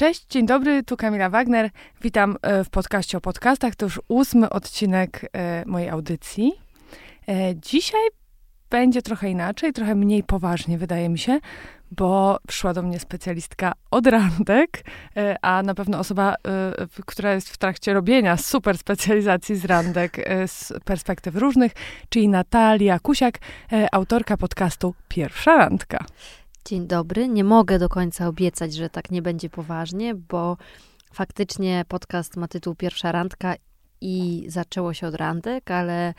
Cześć, dzień dobry, tu Kamila Wagner. Witam e, w podcaście o podcastach. To już ósmy odcinek e, mojej audycji. E, dzisiaj będzie trochę inaczej, trochę mniej poważnie, wydaje mi się, bo przyszła do mnie specjalistka od randek, a na pewno osoba, która jest w trakcie robienia super specjalizacji z randek z perspektyw różnych, czyli Natalia Kusiak, autorka podcastu Pierwsza Randka. Dzień dobry. Nie mogę do końca obiecać, że tak nie będzie poważnie, bo faktycznie podcast ma tytuł Pierwsza randka i zaczęło się od randek, ale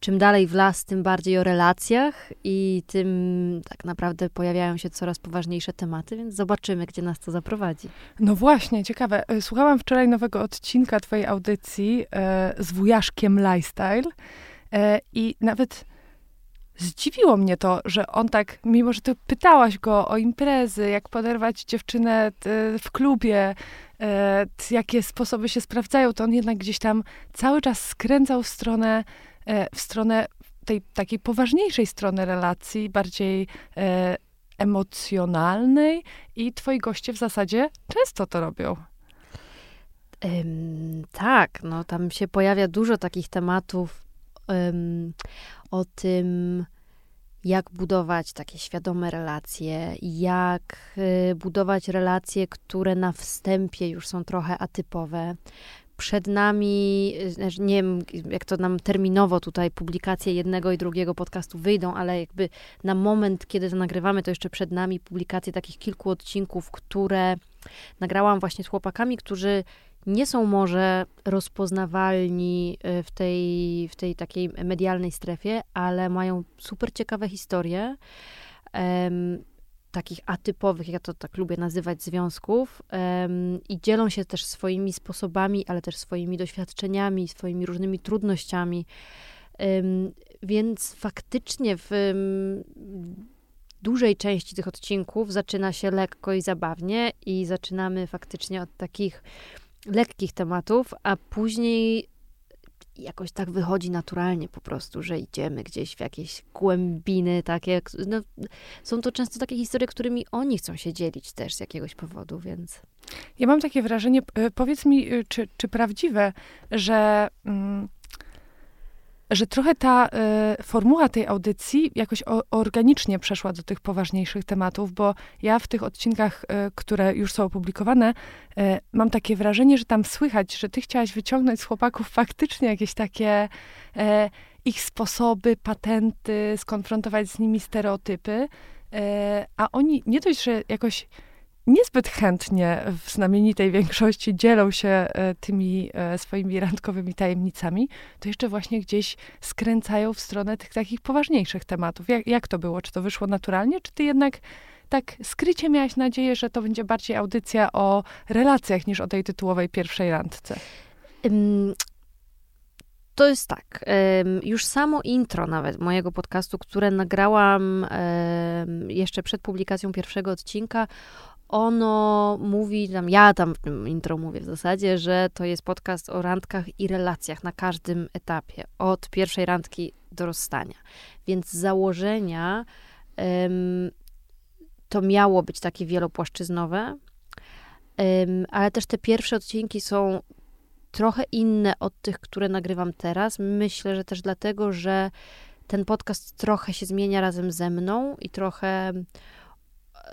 czym dalej w las, tym bardziej o relacjach i tym tak naprawdę pojawiają się coraz poważniejsze tematy, więc zobaczymy, gdzie nas to zaprowadzi. No właśnie, ciekawe. E, słuchałam wczoraj nowego odcinka twojej audycji e, z wujaszkiem Lifestyle e, i nawet zdziwiło mnie to, że on tak, mimo że ty pytałaś go o imprezy, jak poderwać dziewczynę w klubie, e, jakie sposoby się sprawdzają, to on jednak gdzieś tam cały czas skręcał w stronę, e, w stronę tej takiej poważniejszej strony relacji, bardziej e, emocjonalnej i twoi goście w zasadzie często to robią. Um, tak, no tam się pojawia dużo takich tematów o tym, jak budować takie świadome relacje, jak y, budować relacje, które na wstępie już są trochę atypowe. Przed nami, y, znaczy, nie wiem, jak to nam terminowo tutaj publikacje jednego i drugiego podcastu wyjdą, ale jakby na moment, kiedy to nagrywamy, to jeszcze przed nami publikacje takich kilku odcinków, które nagrałam właśnie z chłopakami, którzy nie są może rozpoznawalni y, w tej, w tej takiej medialnej strefie, ale mają super ciekawe historie. Um, takich atypowych, ja to tak lubię nazywać, związków um, i dzielą się też swoimi sposobami, ale też swoimi doświadczeniami, swoimi różnymi trudnościami. Um, więc faktycznie w dużej części tych odcinków zaczyna się lekko i zabawnie i zaczynamy faktycznie od takich lekkich tematów, a później jakoś tak wychodzi naturalnie po prostu, że idziemy gdzieś w jakieś głębiny takie. No, są to często takie historie, którymi oni chcą się dzielić też z jakiegoś powodu, więc... Ja mam takie wrażenie, powiedz mi, y, czy, czy prawdziwe, że... Że trochę ta y, formuła tej audycji jakoś o, organicznie przeszła do tych poważniejszych tematów, bo ja w tych odcinkach, y, które już są opublikowane, y, mam takie wrażenie, że tam słychać, że ty chciałaś wyciągnąć z chłopaków faktycznie jakieś takie ich sposoby, patenty, skonfrontować z nimi stereotypy, a oni nie dość, że jakoś niezbyt chętnie w znamienitej większości dzielą się e, tymi e, swoimi randkowymi tajemnicami, to jeszcze właśnie gdzieś skręcają w stronę tych takich poważniejszych tematów. Jak, jak to było? Czy to wyszło naturalnie, czy ty jednak tak skrycie miałaś nadzieję, że to będzie bardziej audycja o relacjach niż o tej tytułowej pierwszej randce? Um, to jest tak. Już samo intro nawet mojego podcastu, które nagrałam jeszcze przed publikacją pierwszego odcinka, ono mówi tam, ja tam w tym intro mówię w zasadzie, że to jest podcast o randkach i relacjach na każdym etapie, od pierwszej randki do rozstania. Więc z założenia um, to miało być takie wielopłaszczyznowe, um, ale też te pierwsze odcinki są trochę inne od tych, które nagrywam teraz. Myślę, że też dlatego, że ten podcast trochę się zmienia razem ze mną i trochę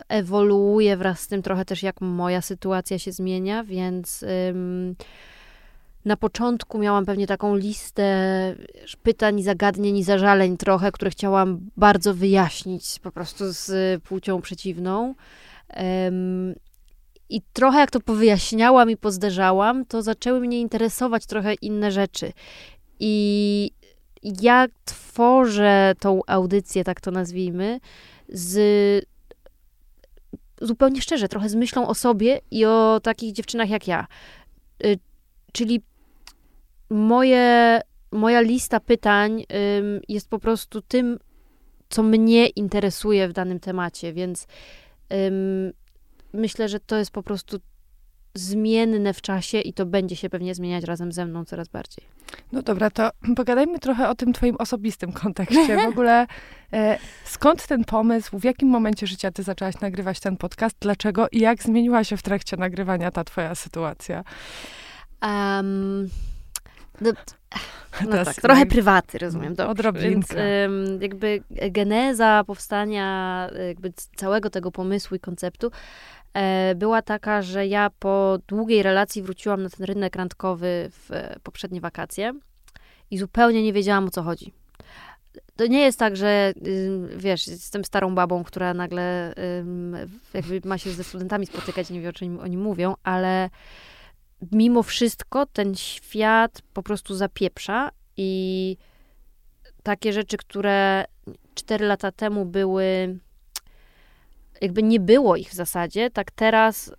ewoluuje wraz z tym trochę też, jak moja sytuacja się zmienia, więc ym, na początku miałam pewnie taką listę pytań, zagadnień i zażaleń trochę, które chciałam bardzo wyjaśnić po prostu z płcią przeciwną. I trochę jak to powyjaśniałam i pozderzałam, to zaczęły mnie interesować trochę inne rzeczy. I ja tworzę tą audycję, tak to nazwijmy, z zupełnie szczerze, trochę z myślą o sobie i o takich dziewczynach jak ja. Y, czyli moje, moja lista pytań jest po prostu tym, co mnie interesuje w danym temacie, więc myślę, że to jest po prostu zmienne w czasie i to będzie się pewnie zmieniać razem ze mną coraz bardziej. No dobra, to pogadajmy trochę o tym twoim osobistym kontekście. W ogóle e, skąd ten pomysł, w jakim momencie życia ty zaczęłaś nagrywać ten podcast, dlaczego i jak zmieniła się w trakcie nagrywania ta twoja sytuacja? Um, no, no tak, trochę prywaty, rozumiem. Dobrze. Odrobinkę. Więc jakby geneza powstania jakby całego tego pomysłu i konceptu była taka, że ja po długiej relacji wróciłam na ten rynek randkowy w poprzednie wakacje i zupełnie nie wiedziałam, o co chodzi. To nie jest tak, że wiesz, jestem starą babą, która nagle jakby ma się ze studentami spotykać, nie wie, o czym oni mówią, ale mimo wszystko ten świat po prostu zapieprza i takie rzeczy, które cztery lata temu były, jakby nie było ich w zasadzie, tak teraz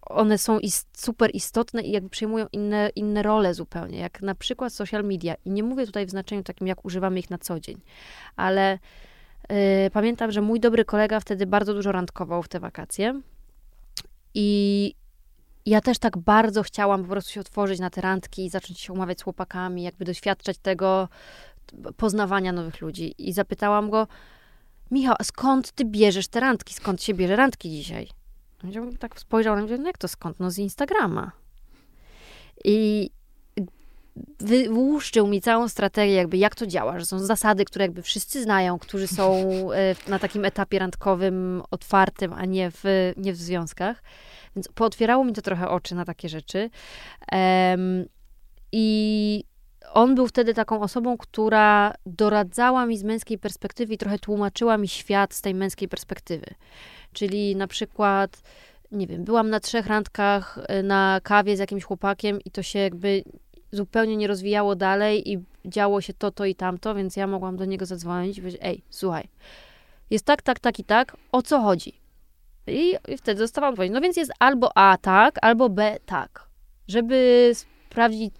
one są super istotne i jakby przejmują inne, inne role zupełnie, jak na przykład social media. I nie mówię tutaj w znaczeniu takim, jak używamy ich na co dzień, ale yy, pamiętam, że mój dobry kolega wtedy bardzo dużo randkował w te wakacje i ja też tak bardzo chciałam po prostu się otworzyć na te randki i zacząć się umawiać z chłopakami, jakby doświadczać tego poznawania nowych ludzi. I zapytałam go, Michał, a skąd ty bierzesz te randki? Skąd się bierze randki dzisiaj? On tak spojrzał na mnie, no jak to skąd? No z Instagrama. I wyłuszczył mi całą strategię, jakby jak to działa, że są zasady, które jakby wszyscy znają, którzy są e, na takim etapie randkowym otwartym, a nie w, nie w związkach. Więc pootwierało mi to trochę oczy na takie rzeczy. Um, I on był wtedy taką osobą, która doradzała mi z męskiej perspektywy i trochę tłumaczyła mi świat z tej męskiej perspektywy. Czyli na przykład, nie wiem, byłam na trzech randkach y, na kawie z jakimś chłopakiem i to się jakby zupełnie nie rozwijało dalej i działo się to, to i tamto, więc ja mogłam do niego zadzwonić i powiedzieć, ej, słuchaj, jest tak, tak, tak i tak, o co chodzi? I, i wtedy dostawałam odpowiedź. No więc jest albo A tak, albo B tak. Żeby sprawdzić,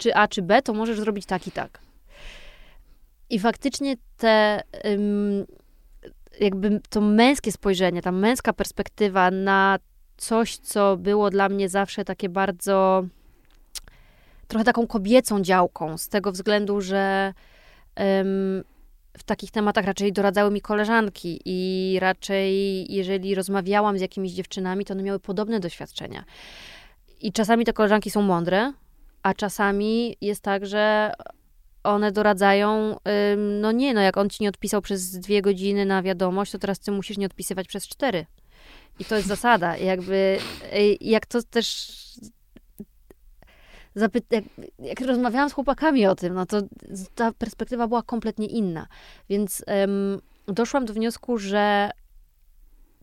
czy A, czy B, to możesz zrobić tak i tak. I faktycznie te, jakby to męskie spojrzenie, ta męska perspektywa na coś, co było dla mnie zawsze takie bardzo, trochę taką kobiecą działką, z tego względu, że w takich tematach raczej doradzały mi koleżanki i raczej jeżeli rozmawiałam z jakimiś dziewczynami, to one miały podobne doświadczenia. I czasami te koleżanki są mądre, a czasami jest tak, że one doradzają, no nie, no jak on ci nie odpisał przez dwie godziny na wiadomość, to teraz ty musisz nie odpisywać przez cztery. I to jest zasada. jakby, jak to też zapy- jak, jak, rozmawiałam z chłopakami o tym, no to ta perspektywa była kompletnie inna. Więc doszłam do wniosku, że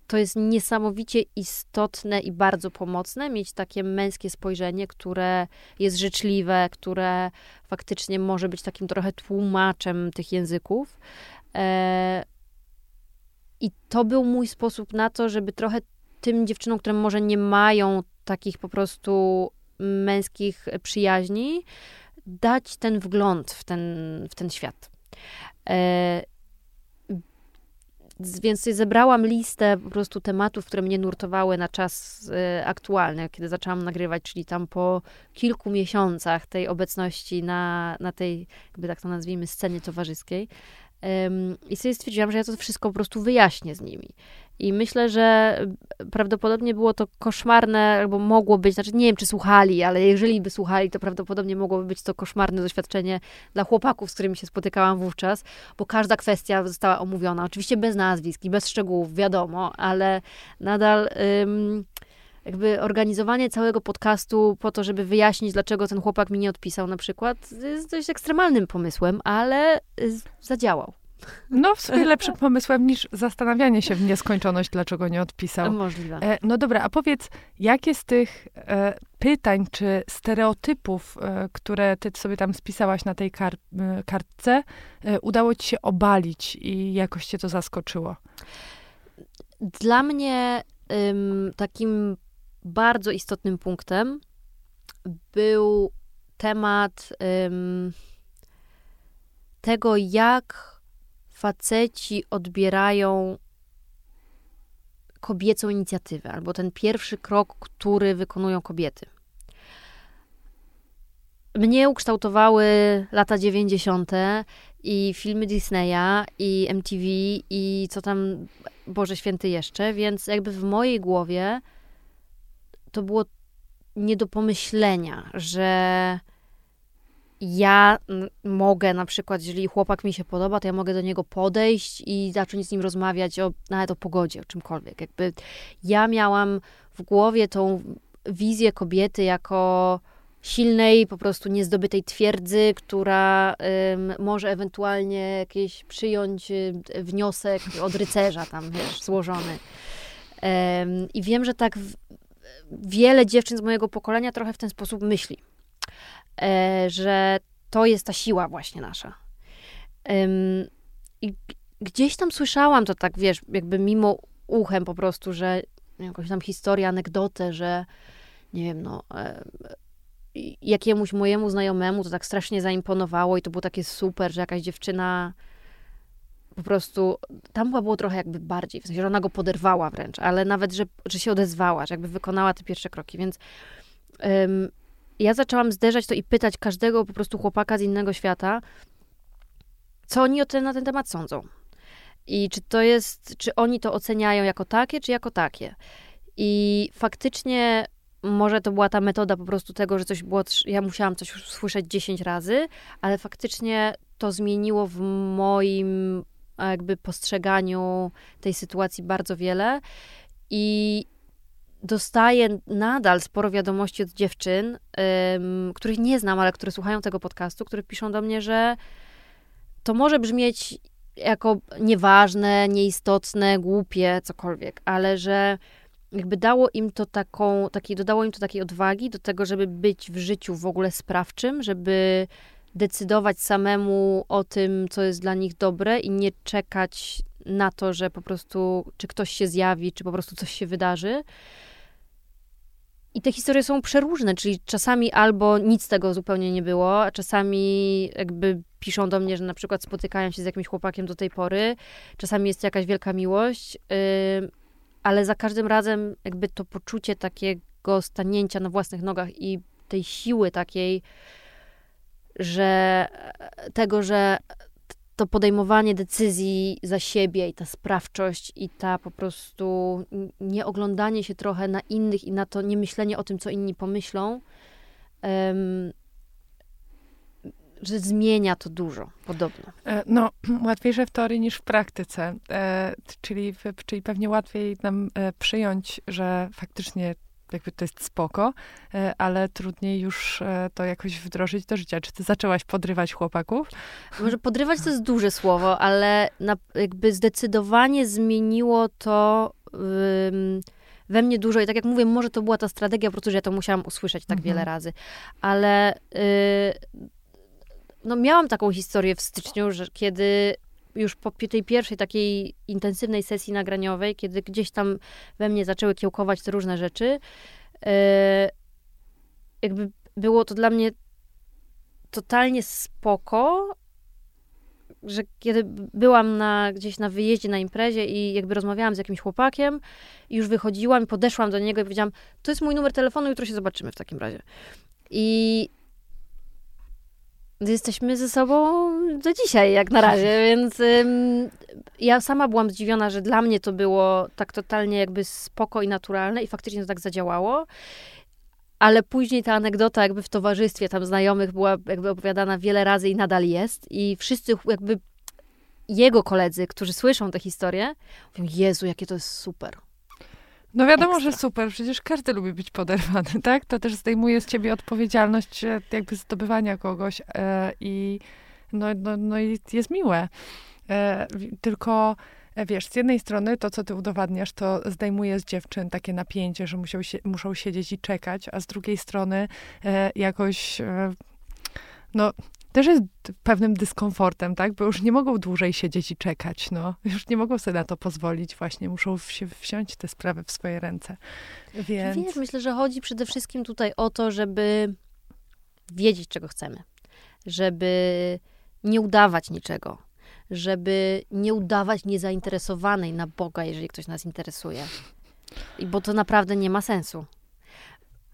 to jest niesamowicie istotne i bardzo pomocne mieć takie męskie spojrzenie, które jest życzliwe, które faktycznie może być takim trochę tłumaczem tych języków. E, I to był mój sposób na to, żeby trochę tym dziewczynom, które może nie mają takich po prostu męskich przyjaźni, dać ten wgląd w ten, w ten świat. Więc zebrałam listę po prostu tematów, które mnie nurtowały na czas e, aktualny, kiedy zaczęłam nagrywać, czyli tam po kilku miesiącach tej obecności na, na tej, jakby tak to nazwijmy, scenie towarzyskiej. I sobie stwierdziłam, że ja to wszystko po prostu wyjaśnię z nimi. I myślę, że prawdopodobnie było to koszmarne, albo mogło być, znaczy nie wiem, czy słuchali, ale jeżeli by słuchali, to prawdopodobnie mogłoby być to koszmarne doświadczenie dla chłopaków, z którymi się spotykałam wówczas, bo każda kwestia została omówiona. Oczywiście bez nazwisk i bez szczegółów, wiadomo, ale nadal. Jakby organizowanie całego podcastu po to, żeby wyjaśnić, dlaczego ten chłopak mi nie odpisał na przykład, jest dość ekstremalnym pomysłem, ale y, zadziałał. No, w sumie lepszym pomysłem niż zastanawianie się w nieskończoność, dlaczego nie odpisał. Możliwe. E, no dobra, a powiedz, jakie z tych e, pytań czy stereotypów, e, które ty sobie tam spisałaś na tej kar e, kartce, e, udało ci się obalić i jakoś cię to zaskoczyło? Dla mnie ym, takim bardzo istotnym punktem był temat tego, jak faceci odbierają kobiecą inicjatywę, albo ten pierwszy krok, który wykonują kobiety. Mnie ukształtowały lata 90. i filmy Disneya, i MTV, i co tam, Boże Święty jeszcze, więc jakby w mojej głowie to było nie do pomyślenia, że ja mogę na przykład, jeżeli chłopak mi się podoba, to ja mogę do niego podejść i zacząć z nim rozmawiać o, nawet o pogodzie, o czymkolwiek. Jakby ja miałam w głowie tą wizję kobiety jako silnej, po prostu niezdobytej twierdzy, która ym, może ewentualnie jakieś przyjąć y, wniosek od rycerza tam, wiesz, złożony. Ym, I wiem, że tak wiele dziewczyn z mojego pokolenia trochę w ten sposób myśli. E, że to jest ta siła właśnie nasza. I gdzieś tam słyszałam to tak, wiesz, jakby mimo uchem po prostu, że jakąś tam historię, anegdotę, że nie wiem, no jakiemuś mojemu znajomemu to tak strasznie zaimponowało i to było takie super, że jakaś dziewczyna po prostu, tam chyba było trochę jakby bardziej, w sensie, że ona go poderwała wręcz, ale nawet, że, że się odezwała, że jakby wykonała te pierwsze kroki, więc ja zaczęłam zderzać to i pytać każdego po prostu chłopaka z innego świata, co oni o tym, na ten temat sądzą. I czy to jest, czy oni to oceniają jako takie, czy jako takie. I faktycznie może to była ta metoda po prostu tego, że coś było, ja musiałam coś słyszeć 10 razy, ale faktycznie to zmieniło w moim jakby postrzeganiu tej sytuacji bardzo wiele. I dostaję nadal sporo wiadomości od dziewczyn, um, których nie znam, ale które słuchają tego podcastu, które piszą do mnie, że to może brzmieć jako nieważne, nieistotne, głupie, cokolwiek, ale że jakby dało im to taką, takiej, dodało im to takiej odwagi do tego, żeby być w życiu w ogóle sprawczym, żeby decydować samemu o tym, co jest dla nich dobre i nie czekać na to, że po prostu, czy ktoś się zjawi, czy po prostu coś się wydarzy. I te historie są przeróżne, czyli czasami albo nic tego zupełnie nie było, a czasami jakby piszą do mnie, że na przykład spotykają się z jakimś chłopakiem do tej pory, czasami jest jakaś wielka miłość, yy, ale za każdym razem jakby to poczucie takiego stanięcia na własnych nogach i tej siły takiej, że tego, że to podejmowanie decyzji za siebie i ta sprawczość i ta po prostu nie oglądanie się trochę na innych i na to nie myślenie o tym, co inni pomyślą, um, że zmienia to dużo, podobno. E, no, łatwiejsze w teorii niż w praktyce. E, czyli, czyli pewnie łatwiej nam e, przyjąć, że faktycznie jakby to jest spoko, e, ale trudniej już e, to jakoś wdrożyć do życia. Czy ty zaczęłaś podrywać chłopaków? Może podrywać to jest duże słowo, ale jakby zdecydowanie zmieniło to we mnie dużo. I tak jak mówię, może to była ta strategia, po prostu, że ja to musiałam usłyszeć tak mhm. wiele razy. Ale y, no miałam taką historię w styczniu, że kiedy już po tej pierwszej takiej intensywnej sesji nagraniowej, kiedy gdzieś tam we mnie zaczęły kiełkować te różne rzeczy, e, jakby było to dla mnie totalnie spoko, że kiedy byłam na, gdzieś na wyjeździe, na imprezie i jakby rozmawiałam z jakimś chłopakiem i już wychodziłam podeszłam do niego i powiedziałam, to jest mój numer telefonu, jutro się zobaczymy w takim razie. I jesteśmy ze sobą do dzisiaj, jak na razie, więc ym, ja sama byłam zdziwiona, że dla mnie to było tak totalnie jakby spoko i naturalne i faktycznie to tak zadziałało. Ale później ta anegdota jakby w towarzystwie tam znajomych była jakby opowiadana wiele razy i nadal jest. I wszyscy jakby jego koledzy, którzy słyszą tę historię, mówią, Jezu, jakie to jest super. No wiadomo, Ekstra. że super, przecież każdy lubi być poderwany, tak? To też zdejmuje z ciebie odpowiedzialność jakby zdobywania kogoś e, i no, no, no i jest miłe. E, tylko e, wiesz, z jednej strony to, co ty udowadniasz, to zdejmuje z dziewczyn takie napięcie, że muszą, się, muszą siedzieć i czekać, a z drugiej strony e, jakoś e, no, też jest pewnym dyskomfortem, tak? Bo już nie mogą dłużej siedzieć i czekać, no. Już nie mogą sobie na to pozwolić, właśnie muszą się te sprawy w swoje ręce. Więc... Wiesz, myślę, że chodzi przede wszystkim tutaj o to, żeby wiedzieć, czego chcemy. Żeby nie udawać niczego. żeby nie udawać niezainteresowanej na Boga, jeżeli ktoś nas interesuje. I bo to naprawdę nie ma sensu.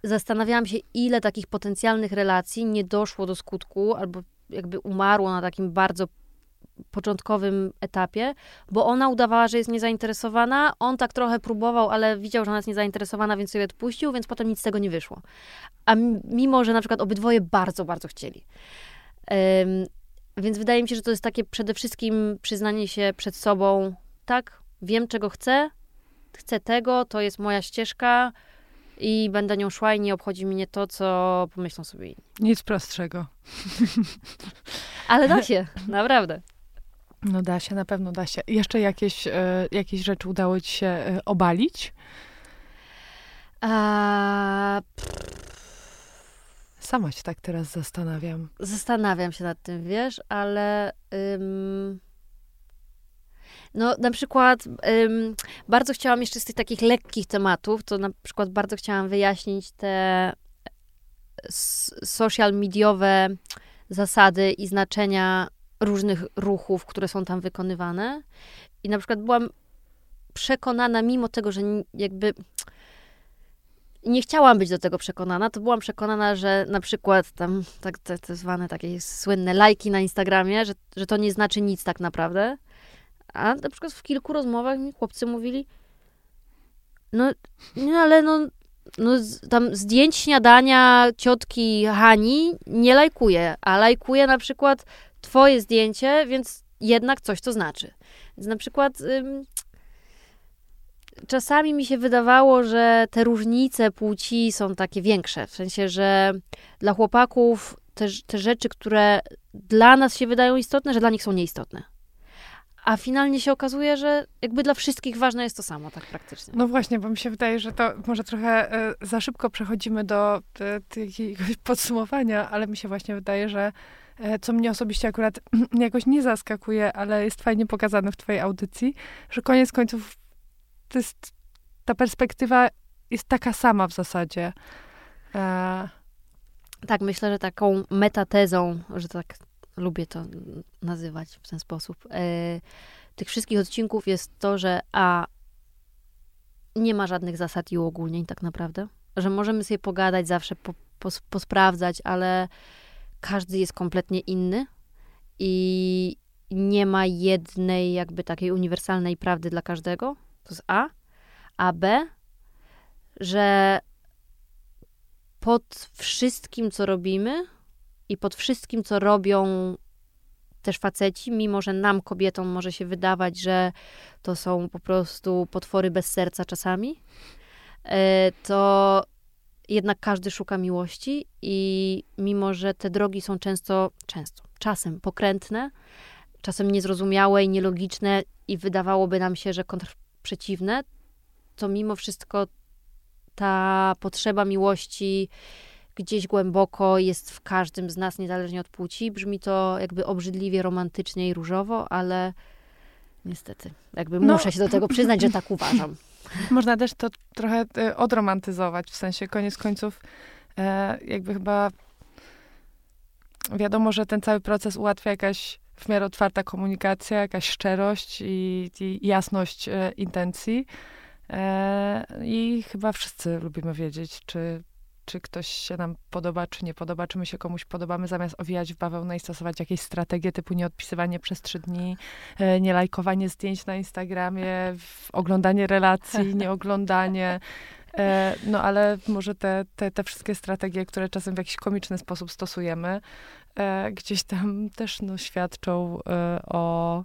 Zastanawiałam się, ile takich potencjalnych relacji nie doszło do skutku, albo jakby umarło na takim bardzo początkowym etapie, bo ona udawała, że jest niezainteresowana, on tak trochę próbował, ale widział, że ona jest niezainteresowana, więc sobie odpuścił, więc potem nic z tego nie wyszło. A mimo, że na przykład obydwoje bardzo, bardzo chcieli. Um, więc wydaje mi się, że to jest takie przede wszystkim przyznanie się przed sobą, tak, wiem czego chcę, chcę tego, to jest moja ścieżka i będę nią szła i nie obchodzi mnie to, co pomyślą sobie inni. Nic prostszego. Ale da się, naprawdę. No da się, na pewno da się. Jeszcze jakieś, e, jakieś rzeczy udało ci się e, obalić? A, Sama się tak teraz zastanawiam. Zastanawiam się nad tym, wiesz, ale... Ym... No, na przykład ym, bardzo chciałam jeszcze z tych takich lekkich tematów, to na przykład bardzo chciałam wyjaśnić te social mediowe zasady i znaczenia różnych ruchów, które są tam wykonywane. I na przykład byłam przekonana, mimo tego, że jakby nie chciałam być do tego przekonana, to byłam przekonana, że na przykład tam tak, te, te zwane takie słynne lajki na Instagramie, że, że to nie znaczy nic tak naprawdę. A na przykład w kilku rozmowach mi chłopcy mówili, no, no ale no, no tam zdjęć śniadania ciotki Hani nie lajkuję, a lajkuję na przykład twoje zdjęcie, więc jednak coś to znaczy. Więc na przykład ym, czasami mi się wydawało, że te różnice płci są takie większe. W sensie, że dla chłopaków te, te rzeczy, które dla nas się wydają istotne, że dla nich są nieistotne. A finalnie się okazuje, że jakby dla wszystkich ważne jest to samo, tak praktycznie. No właśnie, bo mi się wydaje, że to może trochę y, za szybko przechodzimy do jakiegoś podsumowania, ale mi się właśnie wydaje, że y, co mnie osobiście akurat jakoś nie zaskakuje, ale jest fajnie pokazane w twojej audycji, że koniec końców to jest, ta perspektywa jest taka sama w zasadzie. E... Tak, myślę, że taką metatezą, że tak lubię to nazywać w ten sposób, e, tych wszystkich odcinków jest to, że a nie ma żadnych zasad i uogólnień tak naprawdę, że możemy sobie pogadać zawsze, po, posprawdzać, ale każdy jest kompletnie inny i nie ma jednej jakby takiej uniwersalnej prawdy dla każdego. To jest A. A B, że pod wszystkim, co robimy i pod wszystkim, co robią też faceci, mimo że nam, kobietom, może się wydawać, że to są po prostu potwory bez serca czasami, e, to jednak każdy szuka miłości i mimo, że te drogi są często, często, czasem pokrętne, czasem niezrozumiałe i nielogiczne i wydawałoby nam się, że kontrprzeciwne, to mimo wszystko ta potrzeba miłości gdzieś głęboko jest w każdym z nas, niezależnie od płci. Brzmi to jakby obrzydliwie, romantycznie i różowo, ale niestety, jakby no. muszę się do tego przyznać, że tak uważam. Można też to trochę e, odromantyzować, w sensie koniec końców e, jakby chyba wiadomo, że ten cały proces ułatwia jakaś w miarę otwarta komunikacja, jakaś szczerość i, i jasność e, intencji. I chyba wszyscy lubimy wiedzieć, czy czy ktoś się nam podoba, czy nie podoba, czy my się komuś podobamy, zamiast owijać w bawełnę i stosować jakieś strategie typu nieodpisywanie przez trzy dni, e, nie lajkowanie zdjęć na Instagramie, oglądanie relacji, nieoglądanie. E, no ale może te, te, te wszystkie strategie, które czasem w jakiś komiczny sposób stosujemy, e, gdzieś tam też no, świadczą o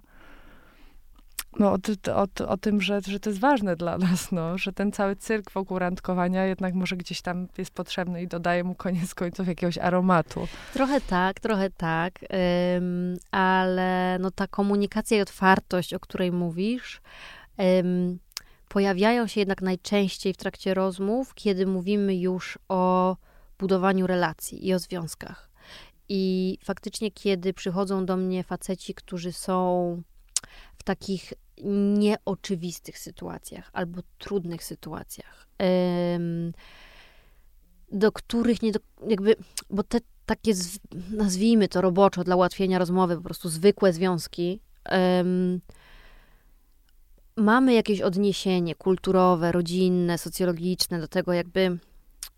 no, o, o, o tym, że, że to jest ważne dla nas, no, że ten cały cyrk wokół randkowania jednak może gdzieś tam jest potrzebny i dodaje mu koniec końców jakiegoś aromatu. Trochę tak, trochę tak, ym, ale no ta komunikacja i otwartość, o której mówisz, ym, pojawiają się jednak najczęściej w trakcie rozmów, kiedy mówimy już o budowaniu relacji i o związkach. I faktycznie, kiedy przychodzą do mnie faceci, którzy są takich nieoczywistych sytuacjach albo trudnych sytuacjach, do których nie do, jakby, bo te takie, nazwijmy to roboczo dla ułatwienia rozmowy, po prostu zwykłe związki, mamy jakieś odniesienie kulturowe, rodzinne, socjologiczne do tego, jakby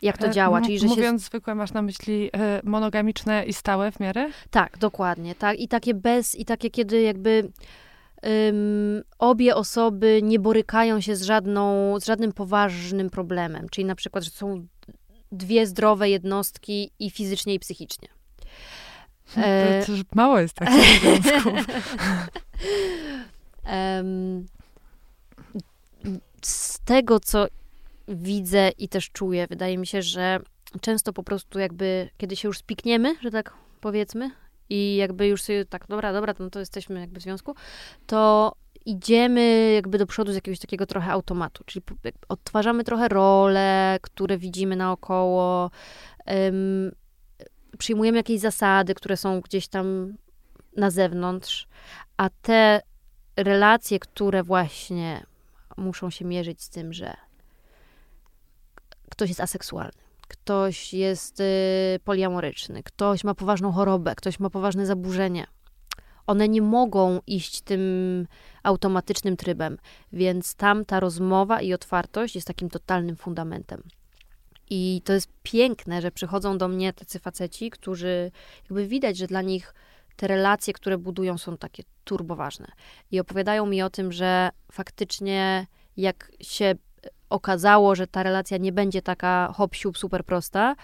jak to e, działa. Czyli, że Mówiąc się... zwykłe, masz na myśli e, monogamiczne i stałe w miarę? Tak, dokładnie. Tak. I takie bez, i takie kiedy jakby um, obie osoby nie borykają się z, żadną, z żadnym poważnym problemem. Czyli na przykład, że są dwie zdrowe jednostki i fizycznie, i psychicznie. E... To, mało jest takich związków. um, z tego, co widzę i też czuję, wydaje mi się, że często po prostu jakby, kiedy się już spikniemy, że tak powiedzmy, i jakby już sobie tak, dobra, dobra, no to jesteśmy jakby w związku, to idziemy jakby do przodu z jakiegoś takiego trochę automatu, czyli odtwarzamy trochę role, które widzimy naokoło, um, przyjmujemy jakieś zasady, które są gdzieś tam na zewnątrz, a te relacje, które właśnie muszą się mierzyć z tym, że ktoś jest aseksualny, ktoś jest y, poliamoryczny, ktoś ma poważną chorobę, ktoś ma poważne zaburzenie. One nie mogą iść tym automatycznym trybem, więc tam ta rozmowa i otwartość jest takim totalnym fundamentem. I to jest piękne, że przychodzą do mnie tacy faceci, którzy jakby widać, że dla nich te relacje, które budują, są takie turboważne. I opowiadają mi o tym, że faktycznie jak się okazało, że ta relacja nie będzie taka hop super prosta,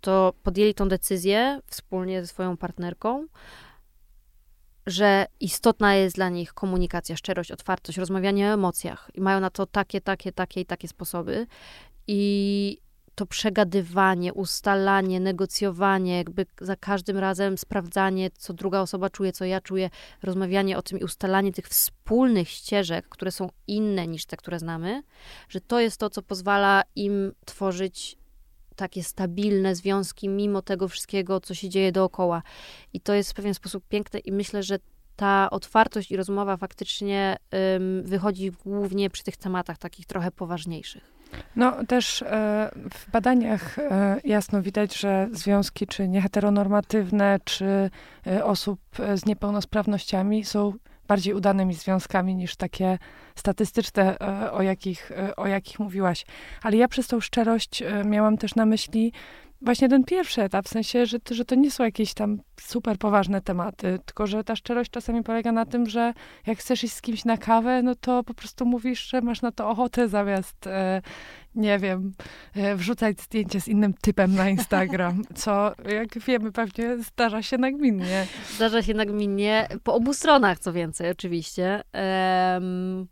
to podjęli tą decyzję wspólnie ze swoją partnerką, że istotna jest dla nich komunikacja, szczerość, otwartość, rozmawianie o emocjach. I mają na to takie, takie, takie i takie sposoby. I to przegadywanie, ustalanie, negocjowanie, jakby za każdym razem sprawdzanie, co druga osoba czuje, co ja czuję, rozmawianie o tym i ustalanie tych wspólnych ścieżek, które są inne niż te, które znamy, że to jest to, co pozwala im tworzyć takie stabilne związki, mimo tego wszystkiego, co się dzieje dookoła. I to jest w pewien sposób piękne, i myślę, że ta otwartość i rozmowa faktycznie wychodzi głównie przy tych tematach takich trochę poważniejszych. No też e, w badaniach e, jasno widać, że związki czy nieheteronormatywne, czy e, osób z niepełnosprawnościami są bardziej udanymi związkami niż takie statystyczne, o jakich, o jakich mówiłaś. Ale ja przez tą szczerość miałam też na myśli właśnie ten pierwszy etap, w sensie, że, że to nie są jakieś tam super poważne tematy, tylko że ta szczerość czasami polega na tym, że jak chcesz iść z kimś na kawę, no to po prostu mówisz, że masz na to ochotę zamiast, e, nie wiem, e, wrzucać zdjęcie z innym typem na Instagram, co jak wiemy pewnie zdarza się nagminnie. Zdarza się nagminnie, po obu stronach co więcej oczywiście. Um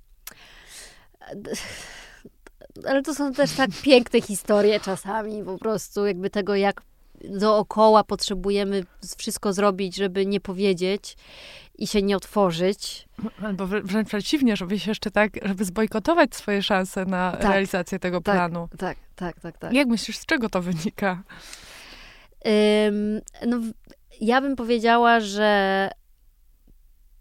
ale to są też tak piękne historie czasami, po prostu jakby tego, jak dookoła potrzebujemy wszystko zrobić, żeby nie powiedzieć i się nie otworzyć. Albo wręcz przeciwnie, żeby się jeszcze tak, żeby zbojkotować swoje szanse na tak, realizację tego tak, planu. Tak, tak, tak, tak. Jak myślisz, z czego to wynika? Um, no, ja bym powiedziała, że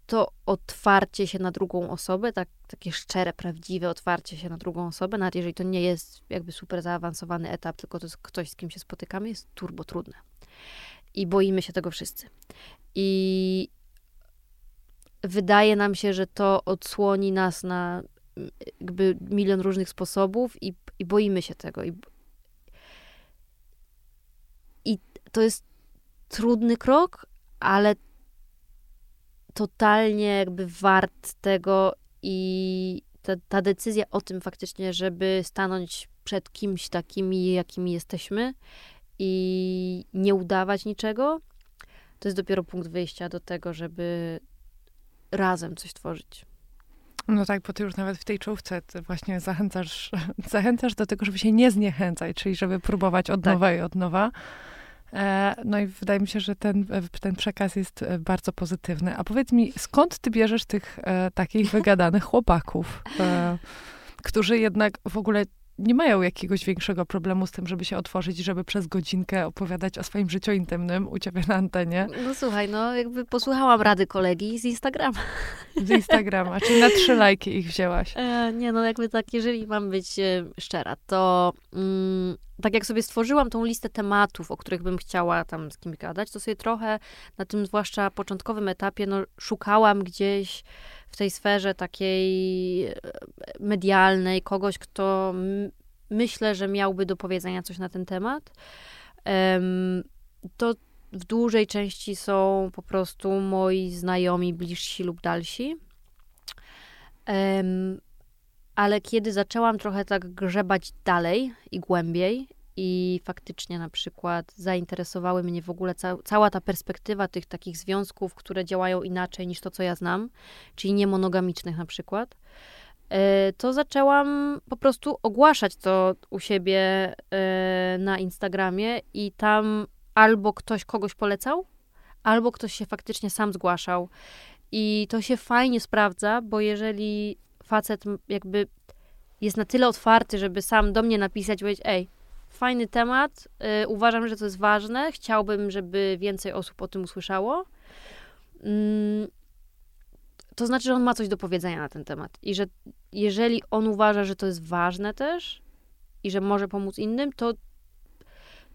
to otwarcie się na drugą osobę, tak, takie szczere, prawdziwe otwarcie się na drugą osobę, nawet jeżeli to nie jest jakby super zaawansowany etap, tylko to jest ktoś, z kim się spotykamy, jest turbo trudne. I boimy się tego wszyscy. I wydaje nam się, że to odsłoni nas na jakby milion różnych sposobów i, i boimy się tego. I, I to jest trudny krok, ale totalnie jakby wart tego i ta, ta decyzja o tym faktycznie, żeby stanąć przed kimś takimi, jakimi jesteśmy i nie udawać niczego, to jest dopiero punkt wyjścia do tego, żeby razem coś tworzyć. No tak, bo ty już nawet w tej czołówce właśnie zachęcasz, zachęcasz do tego, żeby się nie zniechęcać, czyli żeby próbować od tak. nowa i od nowa. E, no i wydaje mi się, że ten, ten przekaz jest e, bardzo pozytywny. A powiedz mi, skąd ty bierzesz tych e, takich wygadanych chłopaków, e, którzy jednak w ogóle nie mają jakiegoś większego problemu z tym, żeby się otworzyć, żeby przez godzinkę opowiadać o swoim życiu intymnym u ciebie na antenie. No słuchaj, no jakby posłuchałam rady kolegi z Instagrama. Z Instagrama, czyli na trzy lajki ich wzięłaś. E, nie, no jakby tak, jeżeli mam być e, szczera, to mm, tak jak sobie stworzyłam tą listę tematów, o których bym chciała tam z kimś gadać, to sobie trochę na tym zwłaszcza początkowym etapie, no szukałam gdzieś w tej sferze takiej e, medialnej kogoś, kto myślę, że miałby do powiedzenia coś na ten temat. To w dużej części są po prostu moi znajomi, bliżsi lub dalsi. Ale kiedy zaczęłam trochę tak grzebać dalej i głębiej, i faktycznie na przykład zainteresowały mnie w ogóle ca cała ta perspektywa tych takich związków, które działają inaczej niż to, co ja znam, czyli niemonogamicznych na przykład, e, to zaczęłam po prostu ogłaszać to u siebie e, na Instagramie i tam albo ktoś kogoś polecał, albo ktoś się faktycznie sam zgłaszał. I to się fajnie sprawdza, bo jeżeli facet jakby jest na tyle otwarty, żeby sam do mnie napisać, powiedzieć, ej, fajny temat, y, uważam, że to jest ważne, chciałbym, żeby więcej osób o tym usłyszało. Mm, to znaczy, że on ma coś do powiedzenia na ten temat i że jeżeli on uważa, że to jest ważne też i że może pomóc innym, to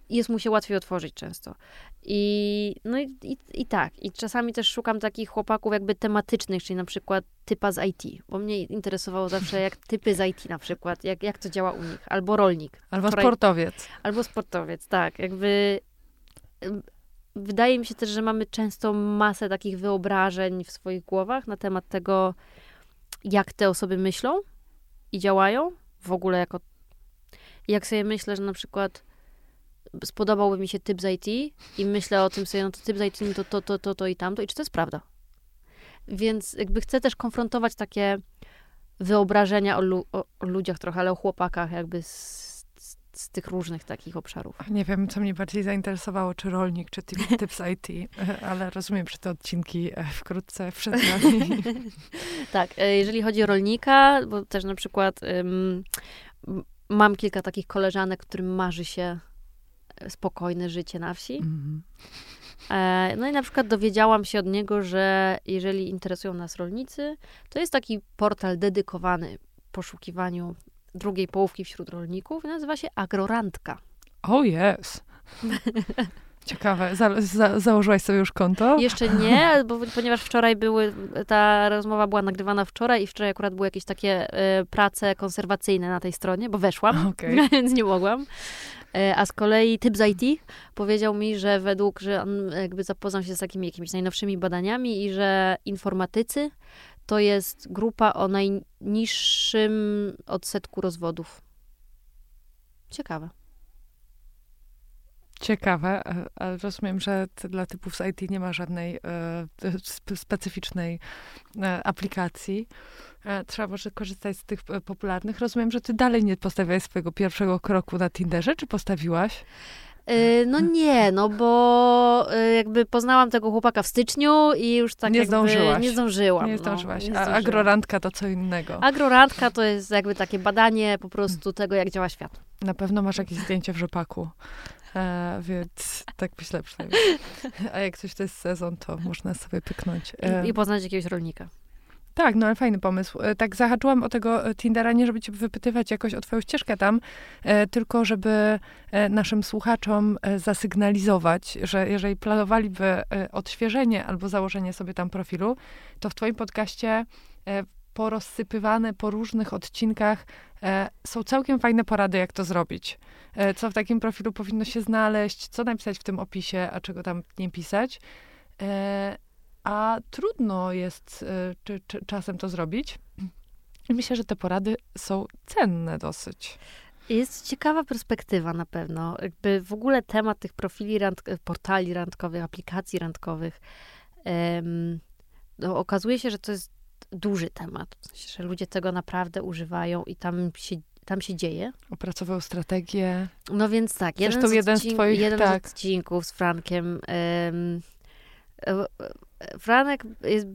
jest mu się łatwiej otworzyć często. I, no i, i, i, tak. I czasami też szukam takich chłopaków jakby tematycznych, czyli na przykład typa z IT, bo mnie interesowało zawsze jak typy z IT na przykład, jak, jak to działa u nich. Albo rolnik. Albo sportowiec. Albo sportowiec, tak. Jakby wydaje mi się też, że mamy często masę takich wyobrażeń w swoich głowach na temat tego, jak te osoby myślą i działają w ogóle jako. Jak sobie myślę, że na przykład spodobałby mi się typ z IT i myślę o tym sobie, no to typ z IT no to, to, to, to, to i tamto i czy to jest prawda. Więc jakby chcę też konfrontować takie wyobrażenia o, lu o, o ludziach trochę, ale o chłopakach jakby z, z, tych różnych takich obszarów. Nie wiem, co mnie bardziej zainteresowało, czy rolnik, czy typ, typ z IT, ale rozumiem, że te odcinki e, wkrótce przed nami. tak, e, jeżeli chodzi o rolnika, bo też na przykład um, mam kilka takich koleżanek, którym marzy się spokojne życie na wsi. Mm. No i na przykład dowiedziałam się od niego, że jeżeli interesują nas rolnicy, to jest taki portal dedykowany poszukiwaniu drugiej połówki wśród rolników. Nazywa się Agrorandka. Oh, jest. Ciekawe. Za, za, założyłaś sobie już konto? Jeszcze nie, bo, ponieważ wczoraj były, ta rozmowa była nagrywana wczoraj i wczoraj akurat były jakieś takie y, prace konserwacyjne na tej stronie, bo weszłam, okay. więc nie mogłam. E, a z kolei typ z IT powiedział mi, że według, że on jakby zapoznał się z takimi jakimiś najnowszymi badaniami i że informatycy to jest grupa o najniższym odsetku rozwodów. Ciekawe. Ciekawe, ale rozumiem, że dla typów z IT nie ma żadnej e, specyficznej e, aplikacji. E, trzeba może korzystać z tych e, popularnych. Rozumiem, że ty dalej nie postawiłaś swojego pierwszego kroku na Tinderze, czy postawiłaś? E, no nie, no bo jakby poznałam tego chłopaka w styczniu i już tak nie jakby zdążyłaś. nie zdążyłam. Nie no, zdążyłaś. No, nie zdążyłam. A agrorandka to co innego. Agrorandka to jest jakby takie badanie po prostu tego, jak działa świat. Na pewno masz jakieś zdjęcie w rzepaku. E, więc tak myślę przynajmniej. A jak coś to jest sezon, to można sobie pyknąć. E, I, I poznać jakiegoś rolnika. Tak, no ale fajny pomysł. E, tak zahaczyłam o tego e, Tindera, nie żeby cię wypytywać jakoś o twoją ścieżkę tam, e, tylko żeby naszym słuchaczom zasygnalizować, że jeżeli planowaliby odświeżenie albo założenie sobie tam profilu, to w twoim podcaście porozsypywane po różnych odcinkach są całkiem fajne porady, jak to zrobić. Co w takim profilu powinno się znaleźć, co napisać w tym opisie, a czego tam nie pisać a trudno jest y, czy, czy, czasem to zrobić. Myślę, że te porady są cenne dosyć. Jest ciekawa perspektywa na pewno. Jakby w ogóle temat tych profili, rand, portali randkowych, aplikacji randkowych, um, no, okazuje się, że to jest duży temat. W sensie, że ludzie tego naprawdę używają i tam się, tam się dzieje. Opracował strategię. No więc tak, jeden, z, jeden, z, twoich, jeden tak. z odcinków z Frankiem um, Franek jest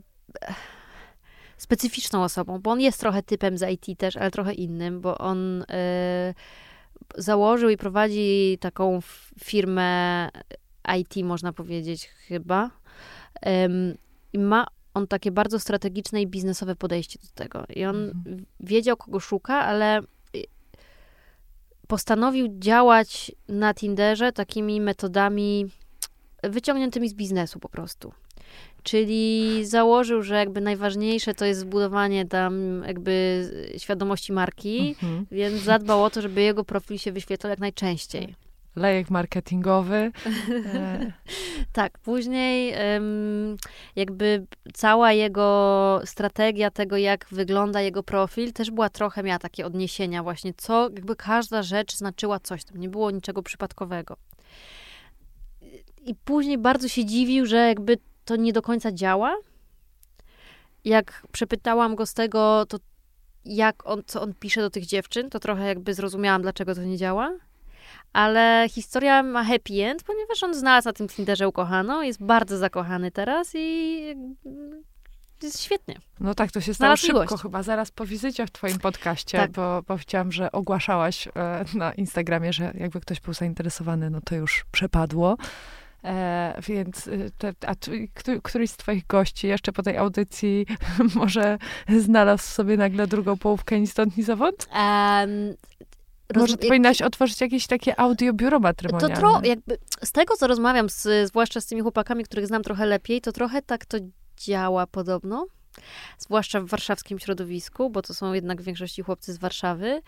specyficzną osobą, bo on jest trochę typem z IT też, ale trochę innym, bo on y, założył i prowadzi taką firmę IT, można powiedzieć chyba. I ma on takie bardzo strategiczne i biznesowe podejście do tego. I on mhm. wiedział, kogo szuka, ale y, postanowił działać na Tinderze takimi metodami wyciągniętymi z biznesu po prostu. Czyli założył, że jakby najważniejsze to jest zbudowanie tam jakby świadomości marki, mhm. więc zadbał o to, żeby jego profil się wyświetlał jak najczęściej lejek marketingowy. tak, później jakby cała jego strategia tego, jak wygląda jego profil, też była trochę, miała takie odniesienia właśnie, co jakby każda rzecz znaczyła coś, tam nie było niczego przypadkowego. I później bardzo się dziwił, że jakby to nie do końca działa. Jak przepytałam go z tego, to jak on, co on pisze do tych dziewczyn, to trochę jakby zrozumiałam, dlaczego to nie działa ale historia ma happy end, ponieważ on znalazł na tym Tinderze ukochaną, jest bardzo zakochany teraz i jest świetnie. No tak, to się stało szybko miłość. chyba, zaraz po wizycie w twoim podcaście, tak. bo, bo chciałam, że ogłaszałaś e, na Instagramie, że jakby ktoś był zainteresowany, no to już przepadło. E, więc y, te, a któryś z twoich gości jeszcze po tej audycji może znalazł sobie nagle drugą połówkę ni stąd, ni zowąd? Um, może jak... powinnaś otworzyć jakieś takie audiobiuro matrymonialne. To tro, jakby z tego, co rozmawiam, z, zwłaszcza z tymi chłopakami, których znam trochę lepiej, to trochę tak to działa podobno. Zwłaszcza w warszawskim środowisku, bo to są jednak w większości chłopcy z Warszawy.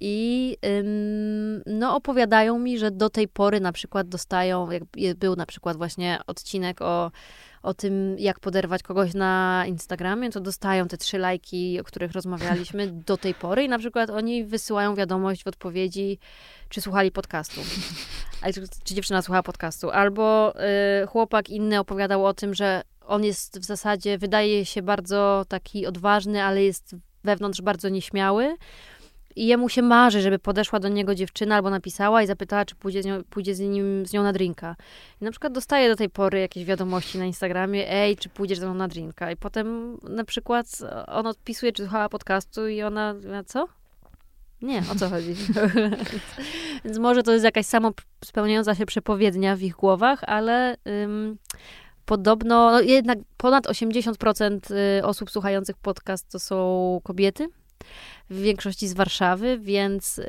I ym, no, opowiadają mi, że do tej pory na przykład dostają, jak był na przykład właśnie odcinek o o tym, jak poderwać kogoś na Instagramie, to dostają te trzy lajki, o których rozmawialiśmy do tej pory i na przykład oni wysyłają wiadomość w odpowiedzi, czy słuchali podcastu. Czy dziewczyna słuchała podcastu. Albo y, chłopak inny opowiadał o tym, że on jest w zasadzie, wydaje się bardzo taki odważny, ale jest wewnątrz bardzo nieśmiały i jemu się marzy, żeby podeszła do niego dziewczyna albo napisała i zapytała, czy pójdzie z nią, pójdzie z nim, z nią na drinka. I na przykład dostaje do tej pory jakieś wiadomości na Instagramie, ej, czy pójdziesz ze mną na drinka? I potem na przykład on odpisuje, czy słuchała podcastu i ona, co? Nie, o co chodzi? Więc może to jest jakaś samo spełniająca się przepowiednia w ich głowach, ale ym, podobno no jednak ponad 80% y, osób słuchających podcast to są kobiety w większości z Warszawy, więc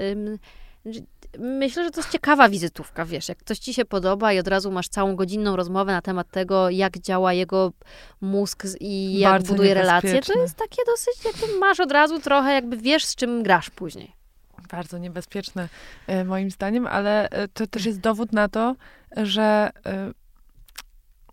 myślę, że to jest ciekawa wizytówka, wiesz, jak ktoś ci się podoba i od razu masz całą godzinną rozmowę na temat tego, jak działa jego mózg i jak Bardzo buduje relacje, to jest takie dosyć, jakby masz od razu trochę, jakby wiesz, z czym grasz później. Bardzo niebezpieczne e, moim zdaniem, ale e, to też jest dowód na to, że e,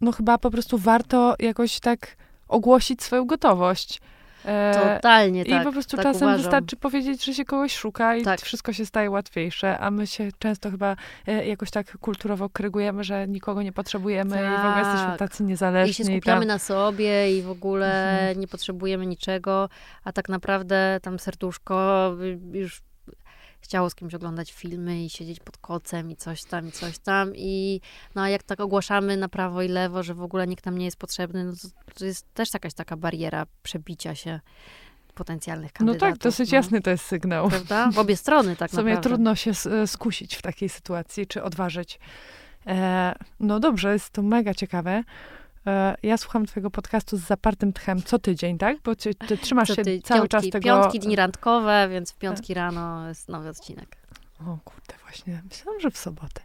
no chyba po prostu warto jakoś tak ogłosić swoją gotowość. E, Totalnie tak. I po prostu tak czasem uważam. wystarczy powiedzieć, że się kogoś szuka i tak. wszystko się staje łatwiejsze, a my się często chyba e, jakoś tak kulturowo krygujemy, że nikogo nie potrzebujemy tak. i w ogóle jesteśmy tak. tacy niezależni. I się skupiamy tam... na sobie i w ogóle mhm. nie potrzebujemy niczego, a tak naprawdę tam serduszko już chciało z kimś oglądać filmy i siedzieć pod kocem i coś tam, i coś tam. I no jak tak ogłaszamy na prawo i lewo, że w ogóle nikt nam nie jest potrzebny, no to, to jest też jakaś taka bariera przebicia się potencjalnych kandydatów. No tak, dosyć no. jasny to jest sygnał. Prawda? W obie strony tak w sumie naprawdę. trudno się skusić w takiej sytuacji, czy odważyć. E, no dobrze, jest to mega ciekawe. E, ja słucham twojego podcastu z zapartym tchem co tydzień, tak? Bo ty, ty trzymasz się ty, cały piątki, czas tego... Piątki, dni randkowe, więc w piątki rano jest nowy odcinek. O kurde, właśnie. Myślałam, że w sobotę.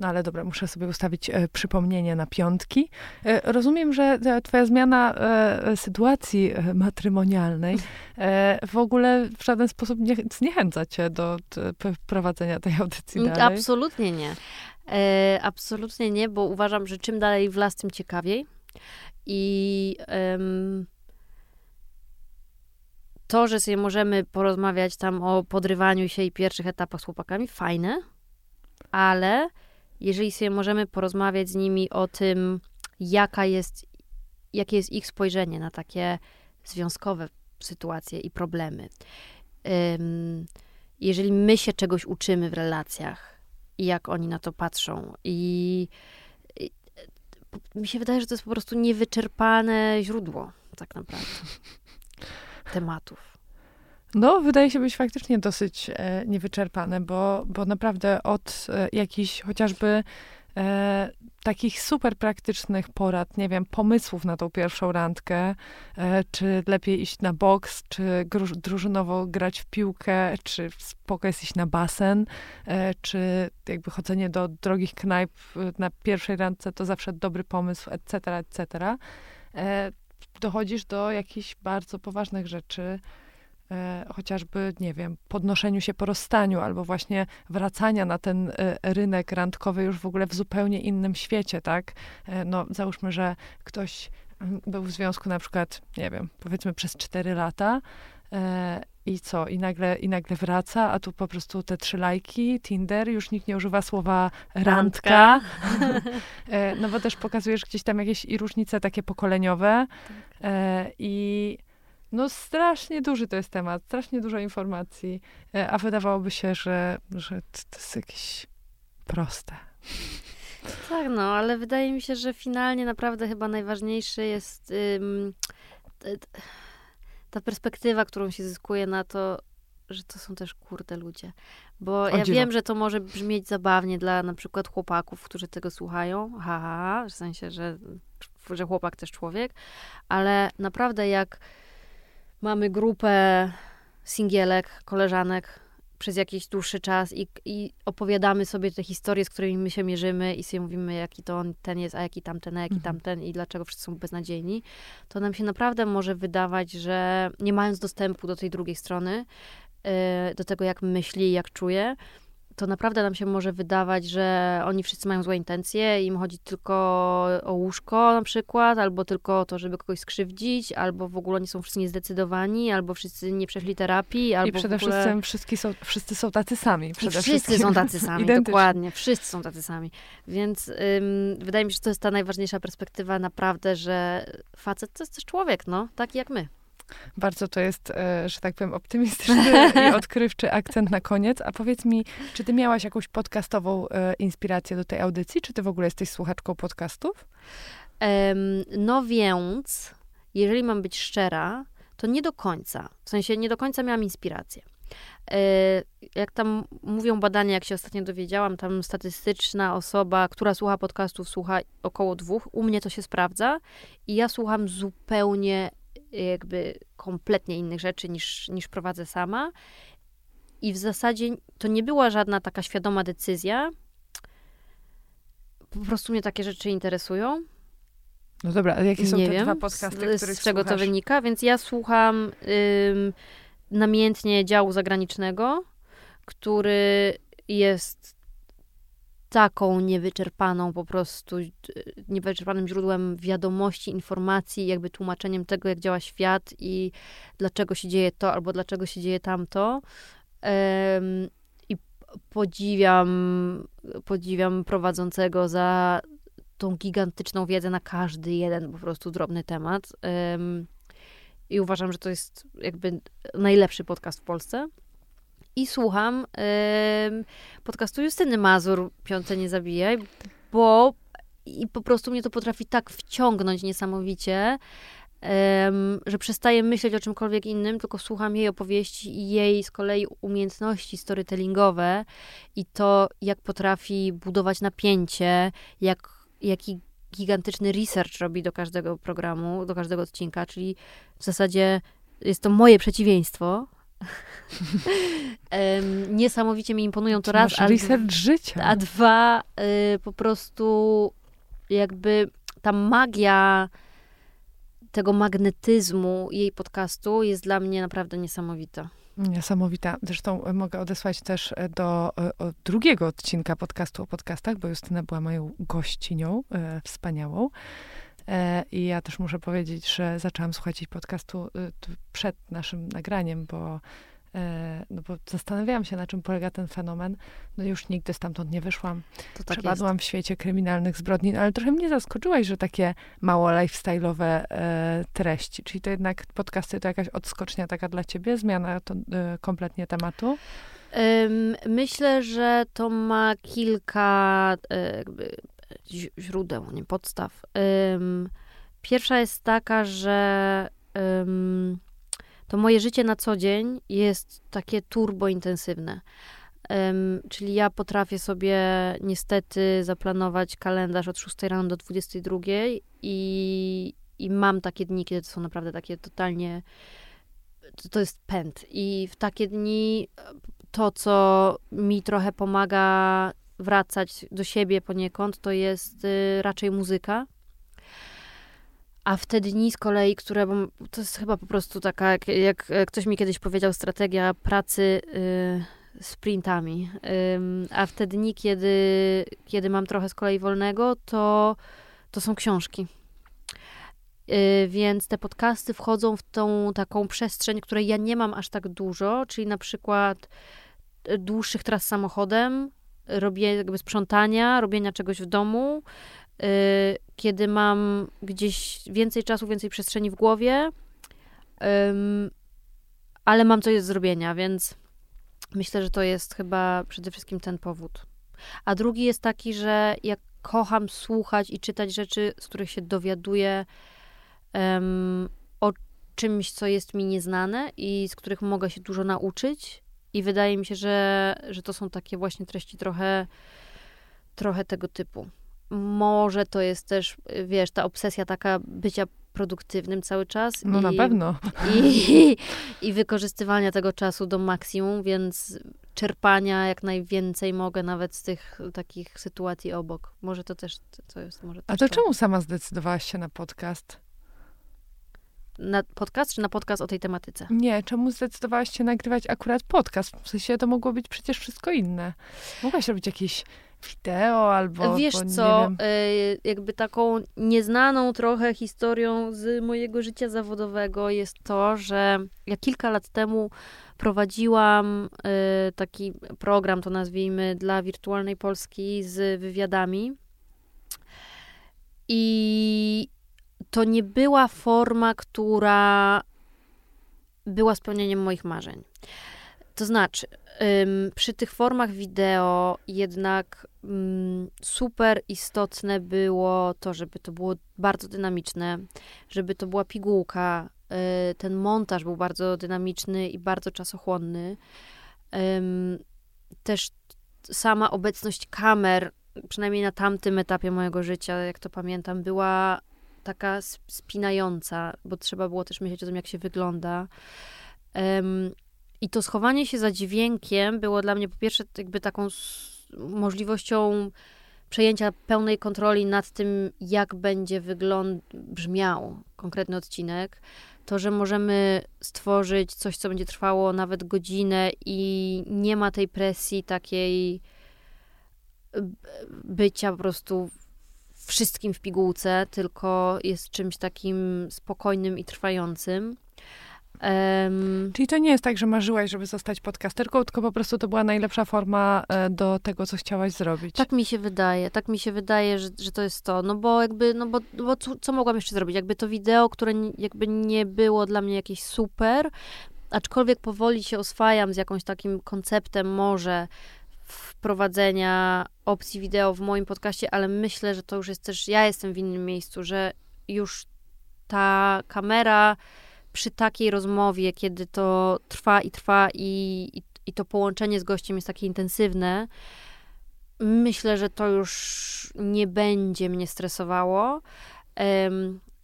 No ale dobra, muszę sobie ustawić e, przypomnienie na piątki. E, rozumiem, że e, twoja zmiana e, sytuacji e, matrymonialnej e, w ogóle w żaden sposób nie zniechęca cię do, do prowadzenia tej audycji dalej. Absolutnie nie. absolutnie nie, bo uważam, że czym dalej w las, tym ciekawiej. I um, to, że sobie możemy porozmawiać tam o podrywaniu się i pierwszych etapach z chłopakami, fajne, ale jeżeli sobie możemy porozmawiać z nimi o tym, jaka jest, jakie jest ich spojrzenie na takie związkowe sytuacje i problemy. Um, jeżeli my się czegoś uczymy w relacjach i jak oni na to patrzą i mi się wydaje, że to jest po prostu niewyczerpane źródło, tak naprawdę. tematów? No, wydaje się być faktycznie dosyć e, niewyczerpane, bo, bo naprawdę od e, jakichś chociażby e, takich super praktycznych porad, nie wiem, pomysłów na tą pierwszą randkę, e, czy lepiej iść na boks, czy drużynowo grać w piłkę, czy spoko jest iść na basen, e, czy jakby chodzenie do drogich knajp e, na pierwszej randce to zawsze dobry pomysł, etc., etc. E, dochodzisz do jakichś bardzo poważnych rzeczy, chociażby, nie wiem, podnoszeniu się po rozstaniu, albo właśnie wracania na ten e, rynek randkowy już w ogóle w zupełnie innym świecie, tak? E, no, załóżmy, że ktoś mm, był w związku na przykład, nie wiem, powiedzmy przez 4 lata e, i co? I nagle, I nagle wraca, a tu po prostu te trzy lajki, Tinder, już nikt nie używa słowa randka. e, no bo też pokazujesz gdzieś tam jakieś i różnice takie pokoleniowe tak. e, i no strasznie duży to jest temat, strasznie dużo informacji, e, a wydawałoby się, że, że to jest jakieś proste. Tak, no, ale wydaje mi się, że finalnie naprawdę chyba najważniejszy jest ym, ta perspektywa, którą się zyskuje na to, że to są też kurde ludzie. Bo ja wiem, że to może brzmieć zabawnie dla na przykład chłopaków, którzy tego słuchają. Haha, w sensie, że, że chłopak też człowiek, ale naprawdę jak mamy grupę singielek, koleżanek przez jakiś dłuższy czas i, i opowiadamy sobie te historie, z którymi my się mierzymy i sobie mówimy, jaki to on, ten jest, a jaki tamten, a jaki mhm. tamten i dlaczego wszyscy są beznadziejni, to nam się naprawdę może wydawać, że nie mając dostępu do tej drugiej strony, yy, do tego, jak myśli, jak czuje, to naprawdę nam się może wydawać, że oni wszyscy mają złe intencje, im chodzi tylko o łóżko na przykład, albo tylko o to, żeby kogoś skrzywdzić, albo w ogóle nie są wszyscy niezdecydowani, albo wszyscy nie przeszli terapii, albo I przede ogóle... wszystkim wszyscy są, wszyscy są tacy sami. Wszyscy są tacy sami, dokładnie. Wszyscy są tacy sami. Więc ym, wydaje mi się, że to jest ta najważniejsza perspektywa naprawdę, że facet to jest też człowiek, no, taki jak my. Bardzo to jest, e, że tak powiem, optymistyczny i odkrywczy akcent na koniec. A powiedz mi, czy ty miałaś jakąś podcastową e, inspirację do tej audycji? Czy ty w ogóle jesteś słuchaczką podcastów? No więc, jeżeli mam być szczera, to nie do końca. W sensie nie do końca miałam inspirację. E, jak tam mówią badania, jak się ostatnio dowiedziałam, tam statystyczna osoba, która słucha podcastów, słucha około dwóch. U mnie to się sprawdza i ja słucham zupełnie jakby kompletnie innych rzeczy niż, niż prowadzę sama. I w zasadzie to nie była żadna taka świadoma decyzja. Po prostu mnie takie rzeczy interesują. No dobra, ale jakie są nie te wiem, dwa podcasty, z, z czego słuchasz? to wynika? Więc ja słucham ym, namiętnie działu zagranicznego, który jest taką niewyczerpaną po prostu, e, niewyczerpanym źródłem wiadomości, informacji, jakby tłumaczeniem tego, jak działa świat i dlaczego się dzieje to, albo dlaczego się dzieje tamto. Um, I podziwiam, podziwiam prowadzącego za tą gigantyczną wiedzę na każdy jeden po prostu drobny temat. Um, I uważam, że to jest jakby najlepszy podcast w Polsce i słucham yy, podcastu Justyny Mazur, Piąte Nie Zabijaj, bo i po prostu mnie to potrafi tak wciągnąć niesamowicie, że przestaję myśleć o czymkolwiek innym, tylko słucham jej opowieści i jej z kolei umiejętności storytellingowe i to, jak potrafi budować napięcie, jak, jaki gigantyczny research robi do każdego programu, do każdego odcinka, czyli w zasadzie jest to moje przeciwieństwo, um, niesamowicie mi imponują to raz. A, research życia. A dwa, y, po prostu jakby ta magia tego magnetyzmu jej podcastu jest dla mnie naprawdę niesamowita. Niesamowita. Zresztą e, mogę odesłać też e, do e, drugiego odcinka podcastu o podcastach, bo Justyna była moją gościnią e, wspaniałą. E, I ja też muszę powiedzieć, że zaczęłam słuchać jej podcastu y, przed naszym nagraniem, bo, e, no bo zastanawiałam się, na czym polega ten fenomen. No już nigdy stamtąd nie wyszłam. To tak Przepadłam jest. w świecie kryminalnych zbrodni, no ale trochę mnie zaskoczyłaś, że takie mało lifestyle'owe e, treści. Czyli to jednak podcasty to jakaś odskocznia taka dla ciebie, zmiana to, kompletnie tematu? Myślę, że to ma kilka źródeł, nie podstaw. pierwsza jest taka, że to moje życie na co dzień jest takie turbo intensywne. Um, czyli ja potrafię sobie niestety zaplanować kalendarz od 6 rano do 22 i, i mam takie dni, kiedy to są naprawdę takie totalnie. To, to jest pęd. I w takie dni to, co mi trochę pomaga wracać do siebie poniekąd, to jest y, raczej muzyka. A w te dni z kolei, które, to jest chyba po prostu taka, jak, jak ktoś mi kiedyś powiedział, strategia pracy y, sprintami. Y, a w te dni, kiedy, kiedy mam trochę z kolei wolnego, to, to są książki. Y, więc te podcasty wchodzą w tą taką przestrzeń, której ja nie mam aż tak dużo, czyli na przykład y, dłuższych tras samochodem, robię jakby sprzątania, robienia czegoś w domu, y, kiedy mam gdzieś więcej czasu, więcej przestrzeni w głowie, ale mam coś do zrobienia, więc myślę, że to jest chyba przede wszystkim ten powód. A drugi jest taki, że ja kocham słuchać i czytać rzeczy, z których się dowiaduję um, o czymś, co jest mi nieznane i z których mogę się dużo nauczyć. I wydaje mi się, że, że to są takie właśnie treści trochę, trochę tego typu. Może to jest też, wiesz, ta obsesja taka bycia produktywnym cały czas. No i, na pewno. I, I wykorzystywania tego czasu do maksimum, więc czerpania jak najwięcej mogę nawet z tych takich sytuacji obok. Może to też to jest. Może A to, to czemu sama zdecydowałaś się na podcast? Na podcast, czy na podcast o tej tematyce? Nie, czemu zdecydowałaś się nagrywać akurat podcast? W sensie to mogło być przecież wszystko inne. Mogłaś robić jakieś wideo albo... Wiesz co, y, jakby taką nieznaną trochę historią z mojego życia zawodowego jest to, że ja kilka lat temu prowadziłam y, taki program, to nazwijmy, dla Wirtualnej Polski z wywiadami. I to nie była forma, która była spełnieniem moich marzeń. To znaczy, przy tych formach wideo jednak super istotne było to, żeby to było bardzo dynamiczne, żeby to była pigułka. Yy, ten montaż był bardzo dynamiczny i bardzo czasochłonny. Też sama obecność kamer, przynajmniej na tamtym etapie mojego życia, jak to pamiętam, była taka spinająca, bo trzeba było też myśleć o tym, jak się wygląda. Um, I to schowanie się za dźwiękiem było dla mnie po pierwsze jakby taką możliwością przejęcia pełnej kontroli nad tym, jak będzie wygląd brzmiał konkretny odcinek. To, że możemy stworzyć coś, co będzie trwało nawet godzinę i nie ma tej presji takiej bycia po prostu wszystkim w pigułce, tylko jest czymś takim spokojnym i trwającym. Um, Czyli to nie jest tak, że marzyłaś, żeby zostać podcasterką, tylko po prostu to była najlepsza forma e, do tego, co chciałaś zrobić. Tak mi się wydaje, tak mi się wydaje, że, że to jest to, no bo jakby, no bo, bo co, co mogłam jeszcze zrobić? Jakby to wideo, które jakby nie było dla mnie jakieś super, aczkolwiek powoli się oswajam z jakimś takim konceptem może wprowadzenia opcji wideo w moim podcaście, ale myślę, że to już jest też, ja jestem w innym miejscu, że już ta kamera przy takiej rozmowie, kiedy to trwa i trwa i, i, i to połączenie z gościem jest takie intensywne, myślę, że to już nie będzie mnie stresowało.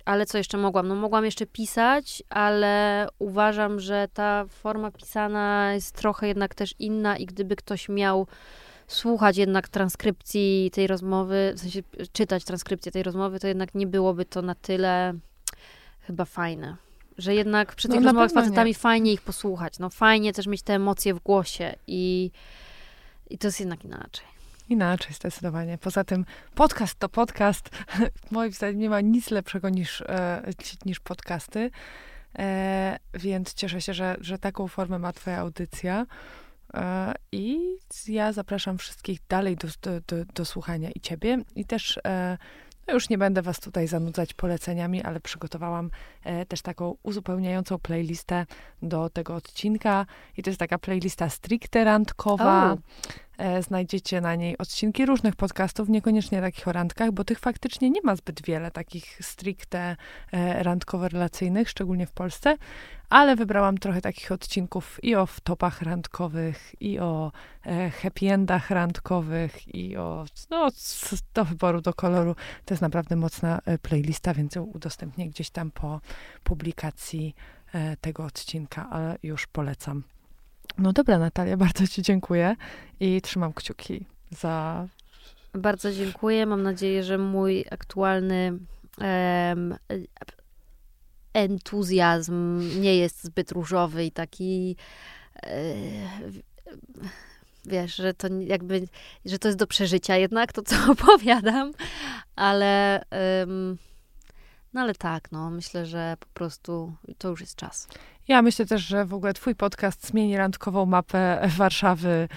Ale co jeszcze mogłam? No mogłam jeszcze pisać, ale uważam, że ta forma pisana jest trochę jednak też inna i gdyby ktoś miał słuchać jednak transkrypcji tej rozmowy, w sensie czytać transkrypcję tej rozmowy, to jednak nie byłoby to na tyle chyba fajne. Że jednak przy no, tych no, rozmowach z facetami nie. fajnie ich posłuchać. No fajnie też mieć te emocje w głosie i, i to jest jednak inaczej. Inaczej zdecydowanie. Poza tym podcast to podcast. Moim zdaniem nie ma nic lepszego niż, e, niż podcasty. E, więc cieszę się, że, że taką formę ma twoja audycja. E, I ja zapraszam wszystkich dalej do, do, do, do słuchania i ciebie. I też e, no już nie będę was tutaj zanudzać poleceniami, ale przygotowałam e, też taką uzupełniającą playlistę do tego odcinka. I to jest taka playlista stricte randkowa. e, znajdziecie na niej odcinki różnych podcastów, niekoniecznie takich o randkach, bo tych faktycznie nie ma zbyt wiele takich stricte e, randkowo-relacyjnych, szczególnie w Polsce, ale wybrałam trochę takich odcinków i o topach randkowych, i o e, happy endach randkowych, i o no, do wyboru, do koloru. To jest naprawdę mocna e, playlista, więc ją udostępnię gdzieś tam po publikacji e, tego odcinka, ale już polecam. No dobra, Natalia, bardzo Ci dziękuję i trzymam kciuki za. Bardzo dziękuję. Mam nadzieję, że mój aktualny um, entuzjazm nie jest zbyt różowy i taki. E, wiesz, że to jakby, że to jest do przeżycia jednak, to co opowiadam, ale. Um, no ale tak, no myślę, że po prostu to już jest czas. Ja myślę też, że w ogóle twój podcast zmieni randkową mapę Warszawy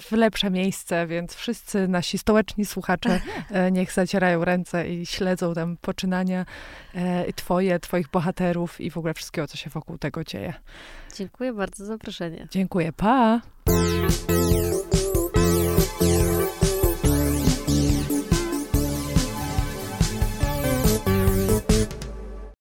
w lepsze miejsce, więc wszyscy nasi stołeczni słuchacze e, niech zacierają ręce i śledzą tam poczynania e, twoje, twoich bohaterów i w ogóle wszystkiego, co się wokół tego dzieje. Dziękuję bardzo za zaproszenie. Dziękuję, pa!